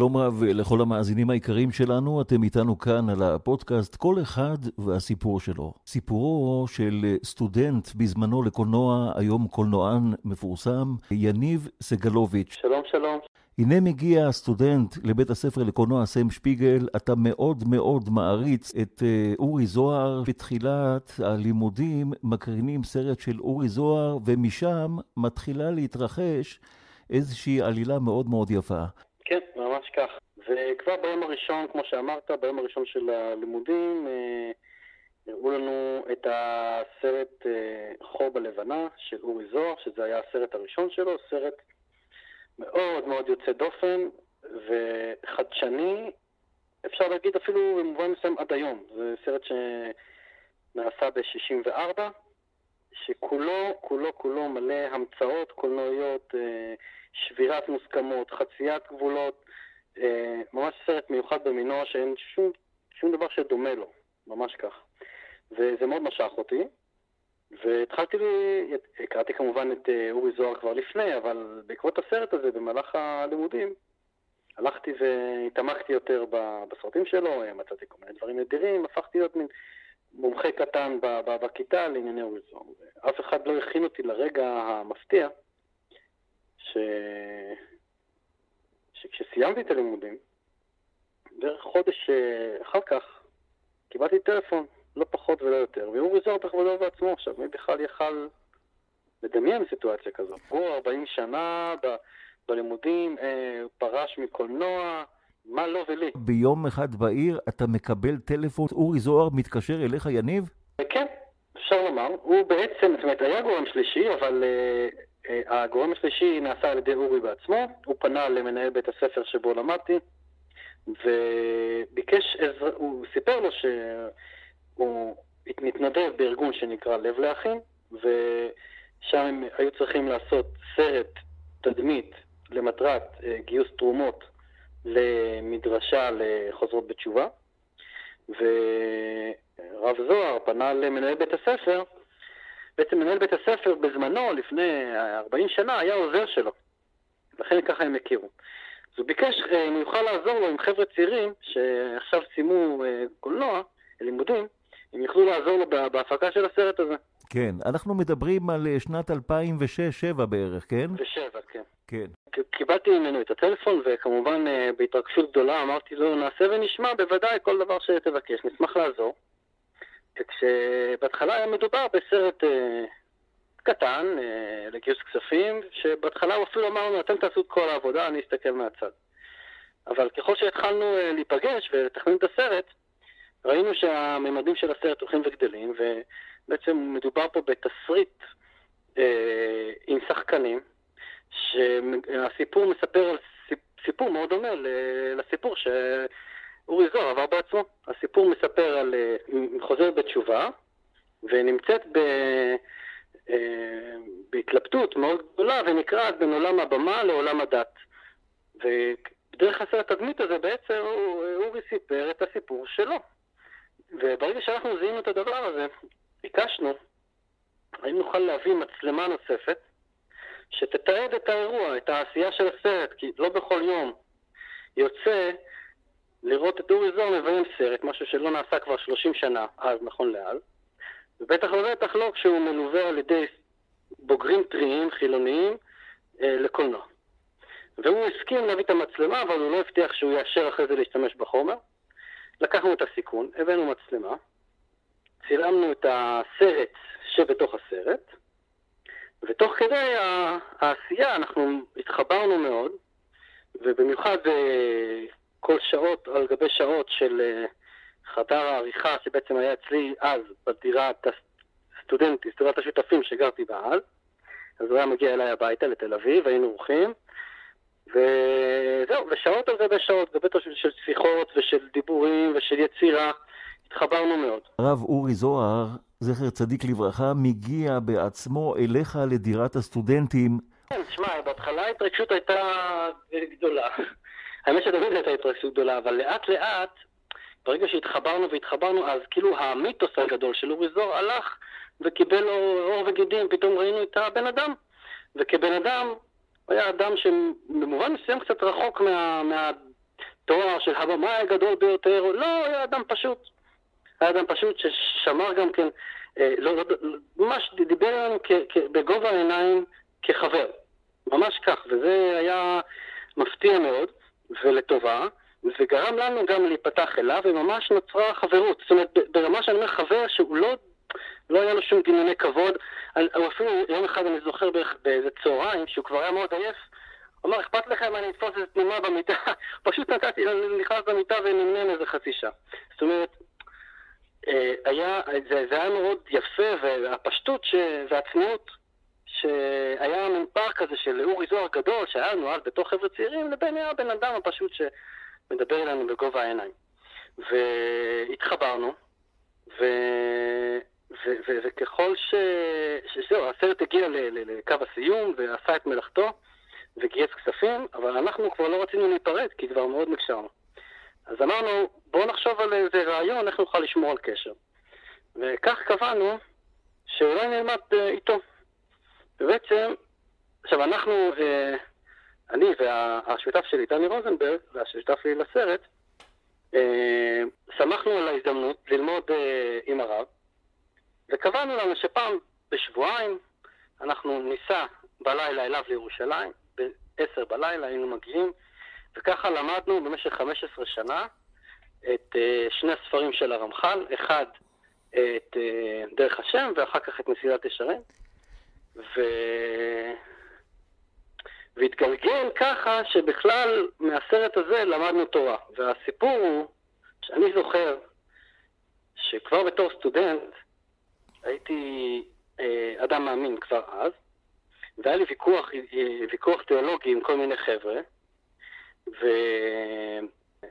שלום רב לכל המאזינים היקרים שלנו, אתם איתנו כאן על הפודקאסט כל אחד והסיפור שלו. סיפורו של סטודנט בזמנו לקולנוע, היום קולנוען מפורסם, יניב סגלוביץ'. שלום, שלום. הנה מגיע סטודנט לבית הספר לקולנוע סם שפיגל, אתה מאוד מאוד מעריץ את אה, אורי זוהר. בתחילת הלימודים מקרינים סרט של אורי זוהר, ומשם מתחילה להתרחש איזושהי עלילה מאוד מאוד יפה. כך. וכבר ביום הראשון, כמו שאמרת, ביום הראשון של הלימודים, אה, הראו לנו את הסרט אה, חור בלבנה של אורי זוהר, שזה היה הסרט הראשון שלו, סרט מאוד מאוד יוצא דופן וחדשני, אפשר להגיד אפילו במובן מסוים עד היום. זה סרט שנעשה ב-64, שכולו, כולו, כולו מלא המצאות קולנועיות, אה, שבירת מוסכמות, חציית גבולות, ממש סרט מיוחד במינו שאין שום, שום דבר שדומה לו, ממש כך. וזה מאוד משך אותי. והתחלתי, הכרתי כמובן את אה, אורי זוהר כבר לפני, אבל בעקבות הסרט הזה, במהלך הלימודים, הלכתי והתעמקתי יותר בסרטים שלו, מצאתי כל מיני דברים נדירים, הפכתי להיות מין מומחה קטן בכיתה לענייני אורי זוהר. אף אחד לא הכין אותי לרגע המפתיע, ש... שכשסיימתי את הלימודים, בערך חודש אה, אחר כך, קיבלתי טלפון לא פחות ולא יותר. ואורי זוהר בכבודו בעצמו עכשיו, מי בכלל יכל לדמיין סיטואציה כזאת? הוא 40 שנה ב, בלימודים, אה, פרש מקולנוע, מה לו לא ולי. ביום אחד בעיר אתה מקבל טלפון, אורי זוהר מתקשר אליך, יניב? כן, אפשר לומר. הוא בעצם, זאת אומרת, היה גורם שלישי, אבל אה, אה, הגורם השלישי נעשה על ידי אורי בעצמו. הוא פנה למנהל בית הספר שבו למדתי, וביקש עזרה, הוא סיפר לו ש... הוא מתנדב בארגון שנקרא לב לאחים, ושם הם היו צריכים לעשות סרט תדמית למטרת אה, גיוס תרומות למדרשה לחוזרות בתשובה. ורב זוהר פנה למנהל בית הספר, בעצם מנהל בית הספר בזמנו, לפני 40 שנה, היה עוזר שלו. לכן ככה הם הכירו. אז הוא ביקש אה, אם הוא יוכל לעזור לו עם חבר'ה צעירים שעכשיו סיימו אה, קולנוע, לימודים, הם יוכלו לעזור לו בהפקה של הסרט הזה. כן, אנחנו מדברים על אה, שנת 2006-2007 בערך, כן? ב-7, כן. כן. קיבלתי ממנו את הטלפון, וכמובן בהתרגשות גדולה אמרתי לו, נעשה ונשמע, בוודאי, כל דבר שתבקש, נשמח לעזור. וכשבהתחלה היה מדובר בסרט אה, קטן, אה, לגיוס כספים, שבהתחלה הוא אפילו אמר לנו, אתם תעשו את כל העבודה, אני אסתכל מהצד. אבל ככל שהתחלנו אה, להיפגש ולתכנן את הסרט, ראינו שהממדים של הסרט הולכים וגדלים, ובעצם מדובר פה בתסריט אה, עם שחקנים, שהסיפור מספר על סיפור מאוד דומה לסיפור שאורי זוהר עבר בעצמו. הסיפור מספר על אה, חוזרת בתשובה, ונמצאת ב... אה, בהתלבטות מאוד גדולה ונקרעת בין עולם הבמה לעולם הדת. ודרך הסרט התדמית הזה בעצם אורי סיפר את הסיפור שלו. וברגע שאנחנו זיהינו את הדבר הזה, ביקשנו, האם נוכל להביא מצלמה נוספת שתתעד את האירוע, את העשייה של הסרט, כי לא בכל יום יוצא לראות את אורי זוהר מביים סרט, משהו שלא נעשה כבר 30 שנה, אז נכון לאז, ובטח ובטח לא כשהוא מלווה על ידי בוגרים טריים, חילוניים, אה, לקולנוע. והוא הסכים להביא את המצלמה, אבל הוא לא הבטיח שהוא יאשר אחרי זה להשתמש בחומר. לקחנו את הסיכון, הבאנו מצלמה, צילמנו את הסרט שבתוך הסרט, ותוך כדי העשייה אנחנו התחברנו מאוד, ובמיוחד אה, כל שעות על גבי שעות של אה, חדר העריכה שבעצם היה אצלי אז בדירת הסטודנטית, דירת השותפים שגרתי בה אז, אז הוא היה מגיע אליי הביתה לתל אביב, היינו אורחים, וזהו, ושעות על גבי שעות, גבי של שיחות ושל דיבורים ושל יצירה, התחברנו מאוד. הרב אורי זוהר, זכר צדיק לברכה, מגיע בעצמו אליך לדירת הסטודנטים. כן, שמע, בהתחלה ההתרגשות הייתה גדולה. האמת שתמיד הייתה התרגשות גדולה, אבל לאט לאט, ברגע שהתחברנו והתחברנו, אז כאילו המיתוס הגדול של אורי זוהר הלך וקיבל אור וגידים, פתאום ראינו את הבן אדם. וכבן אדם, הוא היה אדם שבמובן מסוים קצת רחוק מה, תואר של הבמאי הגדול ביותר, לא, היה אדם פשוט. היה אדם פשוט ששמר גם כן, אה, לא, לא, ממש דיבר עלינו בגובה העיניים כחבר. ממש כך, וזה היה מפתיע מאוד, ולטובה, וגרם לנו גם להיפתח אליו, וממש נוצרה חברות. זאת אומרת, ברמה שאני אומר חבר שהוא לא, לא היה לו שום גינוני כבוד, הוא אפילו יום אחד אני זוכר באיזה צהריים, שהוא כבר היה מאוד עייף, הוא אמר, אכפת לכם, אני אתפוס איזה תנומה במיטה? פשוט נתתי, נכנס במיטה ונמנם איזה חצי שעה. זאת אומרת, אה, היה, זה, זה היה מאוד יפה, והפשטות והצניעות שהיה מין פער כזה של אורי זוהר גדול, שהיה לנו אז בתור חבר'ה צעירים, לבין הבן אדם הפשוט שמדבר אלינו בגובה העיניים. והתחברנו, ו... ו... ו... וככל ש... שזהו, הסרט הגיע ל... ל... לקו הסיום ועשה את מלאכתו וגייס כספים, אבל אנחנו כבר לא רצינו להיפרד, כי כבר מאוד נקשרנו. אז אמרנו, בואו נחשוב על איזה רעיון, איך נוכל לשמור על קשר. וכך קבענו שאולי נלמד אה, איתו. ובעצם, עכשיו אנחנו, אה, אני והשותף שלי, דני רוזנברג, והשותף שלי לסרט, אה, שמחנו על ההזדמנות ללמוד אה, עם הרב, וקבענו לנו שפעם בשבועיים אנחנו ניסע בלילה אליו לירושלים, ב-10 בלילה היינו מגיעים, וככה למדנו במשך 15 שנה את שני הספרים של הרמח"ל, אחד את דרך השם ואחר כך את מסילת ישרים. ו... והתגלגל ככה שבכלל מהסרט הזה למדנו תורה. והסיפור הוא שאני זוכר שכבר בתור סטודנט הייתי אה, אדם מאמין כבר אז, והיה לי ויכוח, אה, ויכוח תיאולוגי עם כל מיני חבר'ה,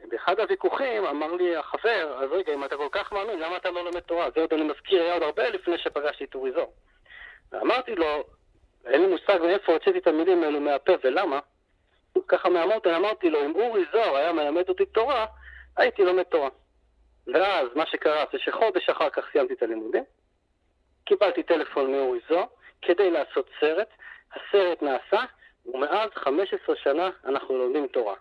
ובאחד הוויכוחים אמר לי החבר, אז רגע, אם אתה כל כך מאמין, למה אתה לא לומד תורה? זה עוד אני מזכיר, היה עוד הרבה לפני שפגשתי את אורי. ואמרתי לו, אין לי מושג מאיפה הוצאתי את המילים האלו מהפה ולמה. ככה מהמותן אמרתי לו, אם אורי זוהר היה מלמד אותי תורה, הייתי לומד תורה. ואז מה שקרה זה שחודש אחר כך סיימתי את הלימודים, קיבלתי טלפון מאורי זוהר כדי לעשות סרט, הסרט נעשה, ומאז 15 שנה אנחנו לומדים תורה.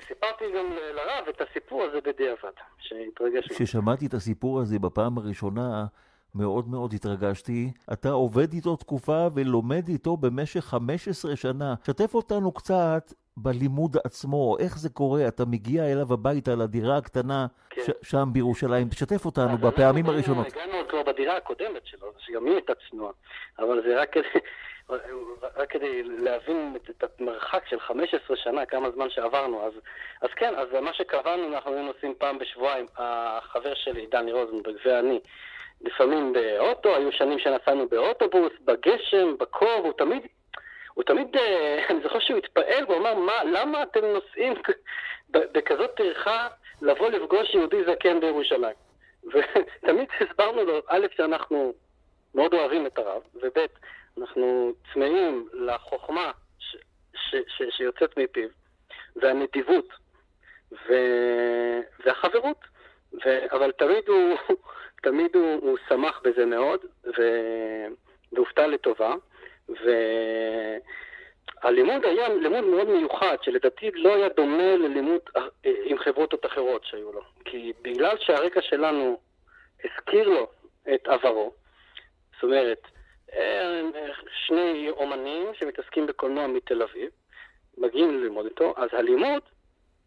סיפרתי גם לרב את הסיפור הזה בדיעבד, שהתרגש. כששמעתי את הסיפור הזה בפעם הראשונה, מאוד מאוד התרגשתי. אתה עובד איתו תקופה ולומד איתו במשך 15 שנה. שתף אותנו קצת בלימוד עצמו, איך זה קורה, אתה מגיע אליו הביתה לדירה הקטנה כן. ש- שם בירושלים, תשתף אותנו בפעמים הראשונות. הגענו כבר בדירה הקודמת שלו, שגם היא הייתה צנועה, אבל זה רק כדי, רק כדי להבין את המרחק של 15 שנה, כמה זמן שעברנו. אז, אז כן, אז מה שקבענו, אנחנו היינו עושים פעם בשבועיים, החבר שלי, דני רוזנברג ואני, לפעמים באוטו, היו שנים שנסענו באוטובוס, בגשם, בקור, הוא תמיד, הוא תמיד, אה, אני זוכר שהוא התפעל, הוא אמר, מה, למה אתם נוסעים בכזאת טרחה לבוא לפגוש יהודי זקן בירושלים? ותמיד הסברנו לו, א', שאנחנו מאוד אוהבים את הרב, וב', אנחנו צמאים לחוכמה ש, ש, ש, שיוצאת מפיו, והנדיבות, ו, והחברות. ו... אבל תמיד הוא, תמיד הוא, הוא שמח בזה מאוד, ו... והופתע לטובה. והלימוד היה לימוד מאוד מיוחד, שלדעתי לא היה דומה ללימוד אה, עם חברות אחרות שהיו לו. כי בגלל שהרקע שלנו הזכיר לו את עברו, זאת אומרת, אה, שני אומנים שמתעסקים בקולנוע מתל אביב, מגיעים ללמוד איתו, אז הלימוד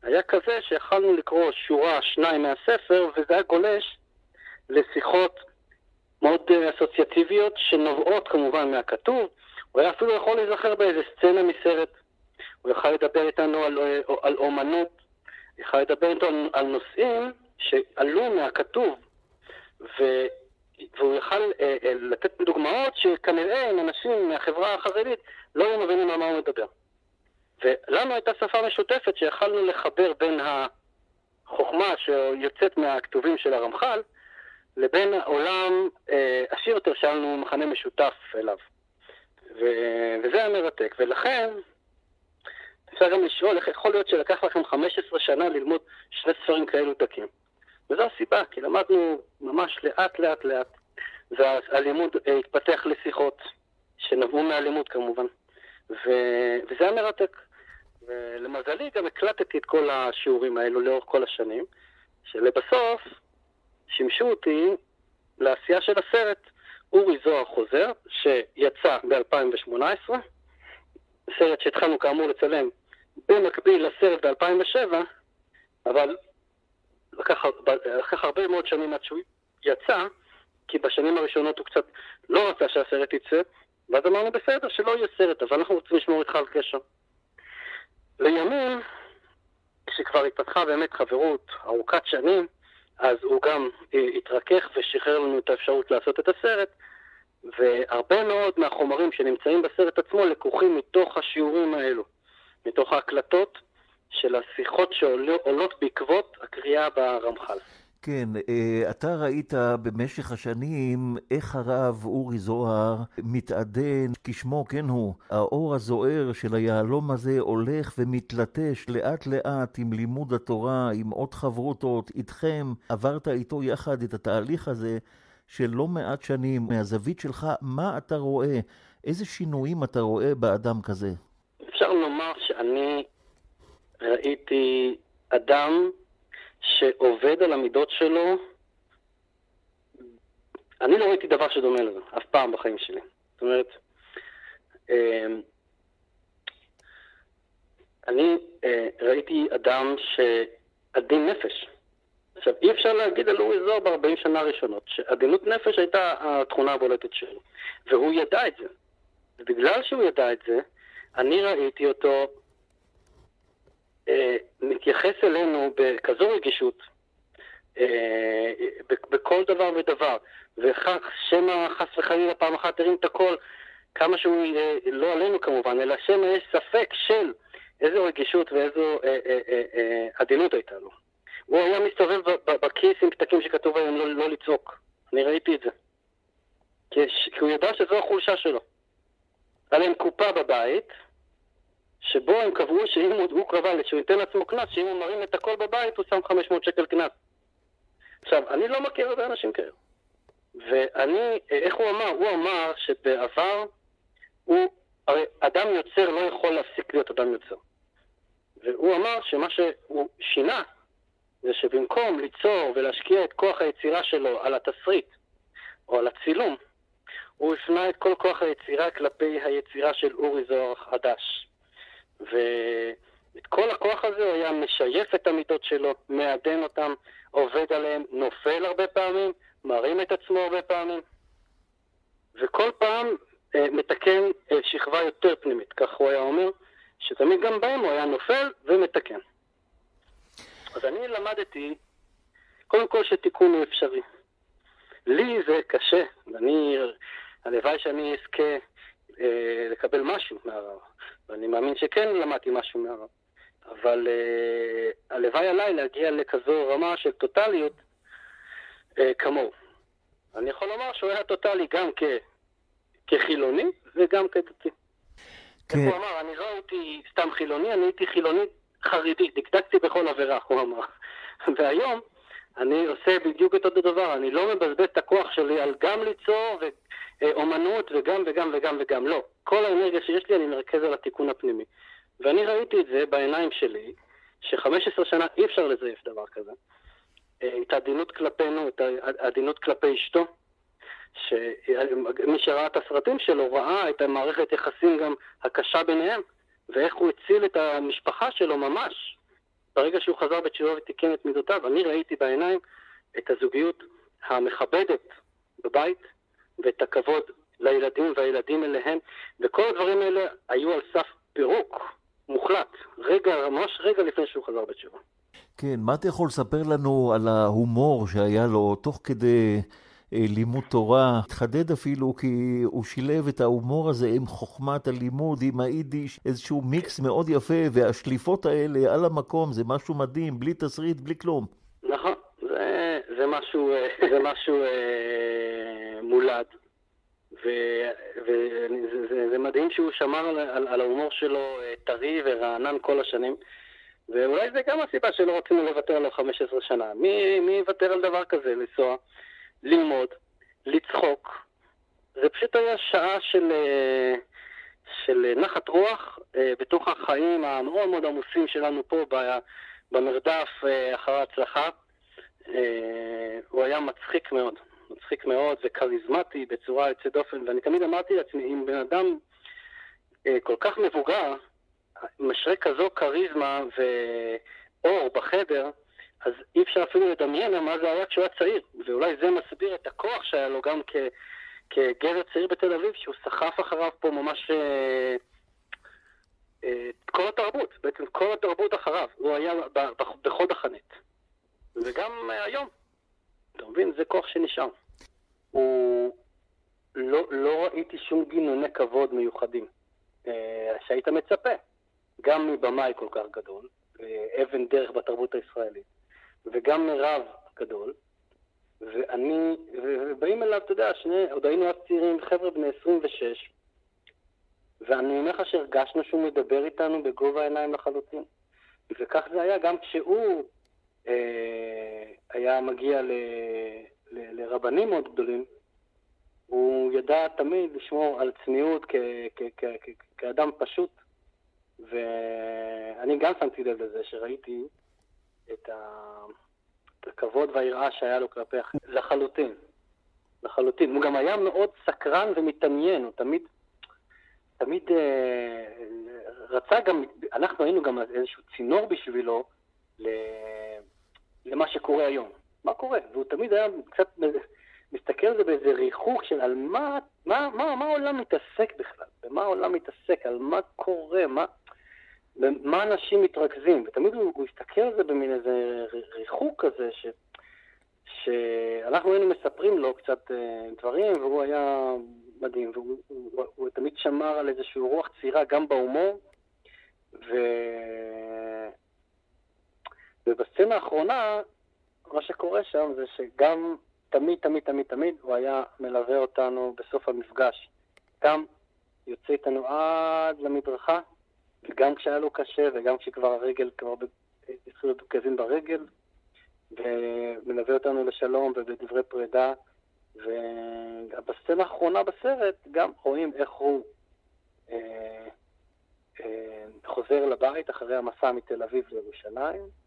היה כזה שיכלנו לקרוא שורה, שניים מהספר, וזה היה גולש לשיחות מאוד אה, אסוציאטיביות שנובעות כמובן מהכתוב. הוא היה אפילו יכול להיזכר באיזה סצנה מסרט. הוא יכל לדבר איתנו על, אה, על אומנות, יכל לדבר איתנו על, נושאים שעלו מהכתוב, ו, והוא יכל אה, אה, לתת דוגמאות שכנראה אם אנשים מהחברה החרדית לא היו מבינים על מה הוא מדבר. ולנו הייתה שפה משותפת שיכלנו לחבר בין החוכמה שיוצאת מהכתובים של הרמח"ל לבין העולם אה, עשיר יותר שהיה לנו מכנה משותף אליו. ו- וזה היה מרתק. ולכן, אפשר גם לשאול איך יכול להיות שלקח לכם 15 שנה ללמוד שני ספרים כאלו דקים. וזו הסיבה, כי למדנו ממש לאט לאט לאט. והלימוד אה, התפתח לשיחות, שנבעו מהלימוד כמובן. ו- וזה היה מרתק. ולמזלי גם הקלטתי את כל השיעורים האלו לאורך כל השנים, שלבסוף שימשו אותי לעשייה של הסרט אורי זוהר חוזר, שיצא ב-2018, סרט שהתחלנו כאמור לצלם במקביל לסרט ב-2007, אבל לקח, לקח הרבה מאוד שנים עד שהוא יצא, כי בשנים הראשונות הוא קצת לא רצה שהסרט יצא, ואז אמרנו, בסדר, שלא יהיה סרט, אבל אנחנו רוצים לשמור איתך על קשר. לימים, כשכבר התפתחה באמת חברות ארוכת שנים, אז הוא גם אה, התרכך ושחרר לנו את האפשרות לעשות את הסרט, והרבה מאוד מהחומרים שנמצאים בסרט עצמו לקוחים מתוך השיעורים האלו, מתוך ההקלטות של השיחות שעולות בעקבות הקריאה ברמח"ל. כן, אה, אתה ראית במשך השנים איך הרב אורי זוהר מתעדן, כשמו כן הוא, האור הזוהר של היהלום הזה הולך ומתלטש לאט לאט עם לימוד התורה, עם עוד חברותות, איתכם, עברת איתו יחד את התהליך הזה של לא מעט שנים. מהזווית שלך, מה אתה רואה? איזה שינויים אתה רואה באדם כזה? אפשר לומר שאני ראיתי אדם שעובד על המידות שלו, אני לא ראיתי דבר שדומה לזה, אף פעם בחיים שלי. זאת אומרת, אמ, אני אה, ראיתי אדם שעדין נפש. עכשיו, אי אפשר להגיד על אורי זוהר ב-40 שנה הראשונות, שעדינות נפש הייתה התכונה הבולטת שלו, והוא ידע את זה. ובגלל שהוא ידע את זה, אני ראיתי אותו מתייחס אלינו בכזו רגישות, אה, בכל דבר ודבר, וכך שמא חס וחלילה פעם אחת הרים את הכל, כמה שהוא, אה, לא עלינו כמובן, אלא שמא יש ספק של איזו רגישות ואיזו עדינות הייתה לו. הוא היה מסתובב בכיס עם פתקים שכתוב עליהם לא, לא לצעוק. אני ראיתי את זה. כי, כי הוא ידע שזו החולשה שלו. היה להם קופה בבית, שבו הם קבעו שאם הוא, הוא קבע שהוא ייתן לעצמו קנס, שאם הוא מרים את הכל בבית הוא שם 500 שקל קנס. עכשיו, אני לא מכיר הרבה אנשים כאלה. ואני, איך הוא אמר? הוא אמר שבעבר הוא, הרי אדם יוצר לא יכול להפסיק להיות אדם יוצר. והוא אמר שמה שהוא שינה זה שבמקום ליצור ולהשקיע את כוח היצירה שלו על התסריט או על הצילום, הוא הפנה את כל כוח היצירה כלפי היצירה של אורי זוהר החדש. ואת כל הכוח הזה הוא היה משייף את המידות שלו, מעדן אותם, עובד עליהם, נופל הרבה פעמים, מרים את עצמו הרבה פעמים, וכל פעם אה, מתקן אה, שכבה יותר פנימית, כך הוא היה אומר, שתמיד גם בהם הוא היה נופל ומתקן. אז אני למדתי, קודם כל שתיקון הוא אפשרי. לי זה קשה, אני, הלוואי שאני אזכה אה, לקבל משהו מהרב, ואני מאמין שכן למדתי משהו מהרב. אבל אה, הלוואי עליי להגיע לכזו רמה של טוטליות אה, כמוהו. אני יכול לומר שהוא היה טוטלי גם כ, כחילוני וגם כדתי. כן. הוא אמר, אני לא הייתי סתם חילוני, אני הייתי חילוני חרדי, דקדקתי בכל עבירה, הוא אמר. והיום אני עושה בדיוק את אותו דבר, אני לא מבזבז את הכוח שלי על גם ליצור ואומנות וגם וגם וגם וגם, לא. כל האנרגיה שיש לי אני מרכז על התיקון הפנימי. ואני ראיתי את זה בעיניים שלי, ש-15 שנה אי אפשר לזייף דבר כזה. אה, את העדינות כלפינו, את העדינות כלפי אשתו, שמי שראה את הסרטים שלו ראה את המערכת יחסים גם הקשה ביניהם. ואיך הוא הציל את המשפחה שלו ממש. ברגע שהוא חזר בתשובה ותיקן את מידותיו, אני ראיתי בעיניים את הזוגיות המכבדת בבית ואת הכבוד לילדים והילדים אליהם, וכל הדברים האלה היו על סף פירוק מוחלט, רגע, ממש רגע לפני שהוא חזר בתשובה. כן, מה אתה יכול לספר לנו על ההומור שהיה לו תוך כדי אה, לימוד תורה, התחדד אפילו כי הוא שילב את ההומור הזה עם חוכמת הלימוד, עם היידיש, איזשהו מיקס מאוד יפה, והשליפות האלה על המקום זה משהו מדהים, בלי תסריט, בלי כלום. נכון, זה, זה משהו, אה, זה משהו אה, מולד. וזה מדהים שהוא שמר על, על, על ההומור שלו אה, טרי ורענן כל השנים. ואולי זה גם הסיבה שלא רצינו לוותר עליו 15 שנה. מי, מי יוותר על דבר כזה, לנסוע? ללמוד, לצחוק. זה פשוט היה שעה של, אה, של נחת רוח בתוך החיים המאוד מאוד עמוסים שלנו פה במרדף אחר ההצלחה. הוא היה מצחיק מאוד, מצחיק מאוד וכריזמטי בצורה יוצאת דופן, ואני תמיד אמרתי לעצמי, אם בן אדם כל כך מבוגר, משרה כזו כריזמה ואור בחדר, אז אי אפשר אפילו לדמיין מה זה היה כשהוא היה צעיר, ואולי זה מסביר את הכוח שהיה לו גם כ, כגבר צעיר בתל אביב, שהוא סחף אחריו פה ממש אה, אה, כל התרבות, בעצם כל התרבות אחריו, הוא היה בחוד החנית. וגם אה, היום, אתה מבין? זה כוח שנשאר. הוא... לא, לא ראיתי שום גינוני כבוד מיוחדים אה, שהיית מצפה, גם מבמאי כל כך גדול, אבן דרך בתרבות הישראלית, וגם מרב גדול, ואני, ובאים אליו, אתה יודע, שני, עוד היינו אז צעירים, חבר'ה בני 26, ואני אומר לך שהרגשנו שהוא מדבר איתנו בגובה העיניים לחלוטין. וכך זה היה גם כשהוא היה מגיע ל, ל, לרבנים מאוד גדולים, הוא ידע תמיד לשמור על צניעות כ, כ, כ, כ, כאדם פשוט, ואני גם שמתי לב לזה שראיתי את, ה... את הכבוד והיראה שהיה לו כלפי אחרים. לחלוטין. לחלוטין. הוא גם היה מאוד סקרן ומתעניין, הוא תמיד, תמיד אה, רצה גם, אנחנו היינו גם איזשהו צינור בשבילו ל, למה שקורה היום. מה קורה? והוא תמיד היה קצת מסתכל על זה באיזה ריחוק של על מה, מה, מה, מה העולם מתעסק בכלל, במה העולם מתעסק, על מה קורה, מה, במה אנשים מתרכזים. ותמיד הוא, הוא הסתכל על זה במין איזה ריחוק כזה, ש, שאנחנו היינו מספרים לו קצת אה, דברים, והוא היה מדהים, והוא הוא, הוא, הוא תמיד שמר על איזושהי רוח צעירה גם בהומור, ו... ובסצנה האחרונה, מה שקורה שם זה שגם תמיד, תמיד, תמיד, תמיד הוא היה מלווה אותנו בסוף המפגש. גם יוצא איתנו עד למדרכה, וגם כשהיה לו קשה, וגם כשכבר הרגל, כבר התחילו כאבים ברגל, ומלווה אותנו לשלום ובדברי פרידה. ובסצנה האחרונה בסרט גם רואים איך הוא אה, אה, חוזר לבית אחרי המסע מתל אביב לירושלים.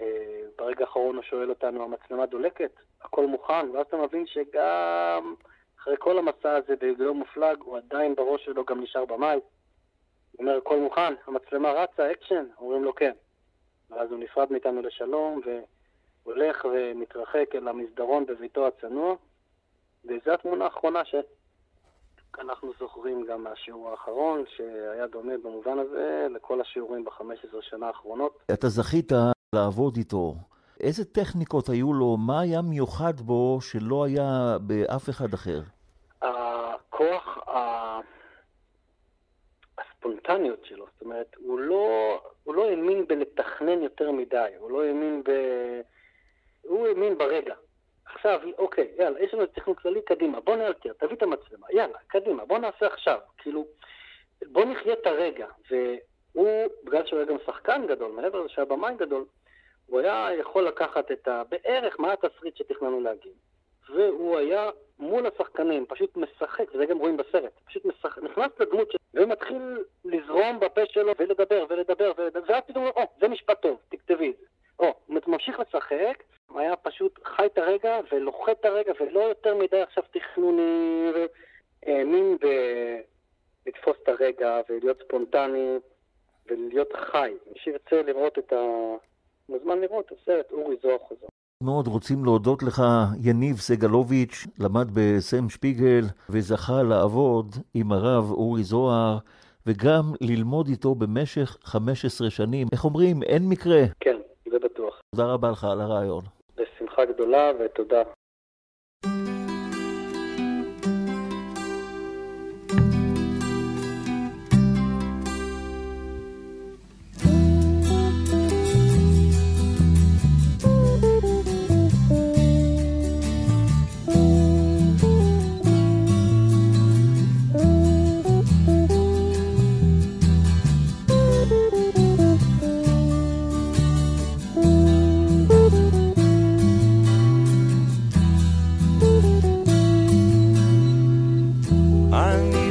אה, ברגע האחרון הוא שואל אותנו, המצלמה דולקת? הכל מוכן? ואז אתה מבין שגם אחרי כל המסע הזה ביום מופלג, הוא עדיין בראש שלו גם נשאר במאי. הוא אומר, הכל מוכן, המצלמה רצה, אקשן? אומרים לו כן. ואז הוא נפרד מאיתנו לשלום, והולך ומתרחק אל המסדרון בביתו הצנוע, וזו התמונה האחרונה שאנחנו זוכרים גם מהשיעור האחרון, שהיה דומה במובן הזה לכל השיעורים ב-15 שנה האחרונות. אתה זכית לעבוד איתו. איזה טכניקות היו לו? מה היה מיוחד בו שלא היה באף אחד אחר? הכוח הספונטניות שלו, זאת אומרת, הוא לא, הוא לא האמין בלתכנן יותר מדי, הוא לא האמין ב... הוא האמין ברגע. עכשיו, אוקיי, יאללה, יש לנו תכנון כללי, קדימה, בוא נאלתר, תביא את המצלמה, יאללה, קדימה, בוא נעשה עכשיו. כאילו, בוא נחיה את הרגע. והוא, בגלל שהוא היה גם שחקן גדול, מעבר לזה שהיה במים גדול, הוא היה יכול לקחת את ה... בערך מה התסריט שתכננו להגיד. והוא היה מול השחקנים, פשוט משחק, וזה גם רואים בסרט, פשוט משחק, נכנס לדמות שלו, ומתחיל לזרום בפה שלו ולדבר ולדבר ולדבר, ואז פתאום, או, זה משפט טוב, תכתבי את זה. או, הוא ממשיך לשחק, הוא היה פשוט חי את הרגע ולוחת את הרגע, ולא יותר מדי עכשיו תכנוני, והאמין. לתפוס את הרגע ולהיות ספונטני ולהיות חי. מי שירצה לראות את ה... מוזמן לראות את הסרט אורי זוהר חוזר. מאוד רוצים להודות לך, יניב סגלוביץ', למד בסם שפיגל וזכה לעבוד עם הרב אורי זוהר וגם ללמוד איתו במשך 15 שנים. איך אומרים, אין מקרה. כן, זה בטוח. תודה רבה לך על הרעיון. בשמחה גדולה ותודה.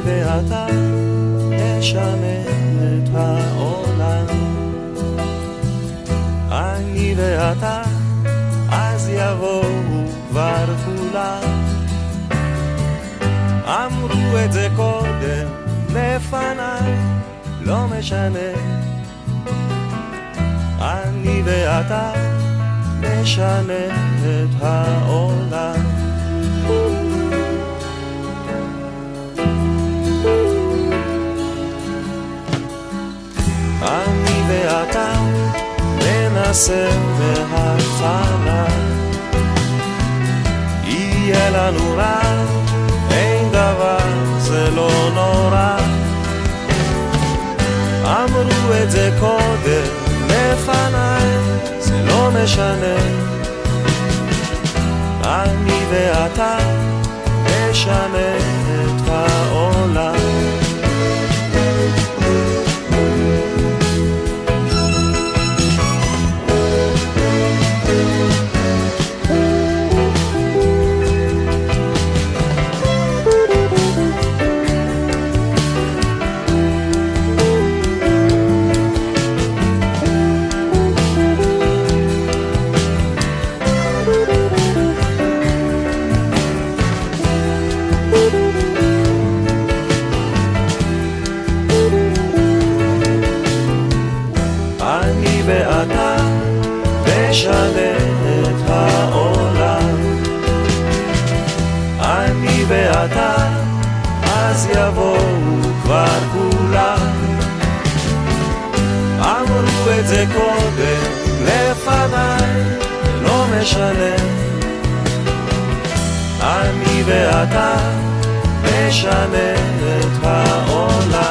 ואתה נשמן את העולם. אני ואתה, אז יבואו כבר כולם. אמרו את זה קודם לפניי, לא משנה. אני ואתה נשנה את העולם. אני ואתה ננסה מההתחלה יהיה לנו רע, אין דבר, זה לא נורא. אמרו את זה קודם לפניי, זה לא משנה. אני ואתה נשנה את העולם יבואו כבר כולם. אמרו את זה קודם לפניי, לא משנה. אני ואתה נשנה את העולם.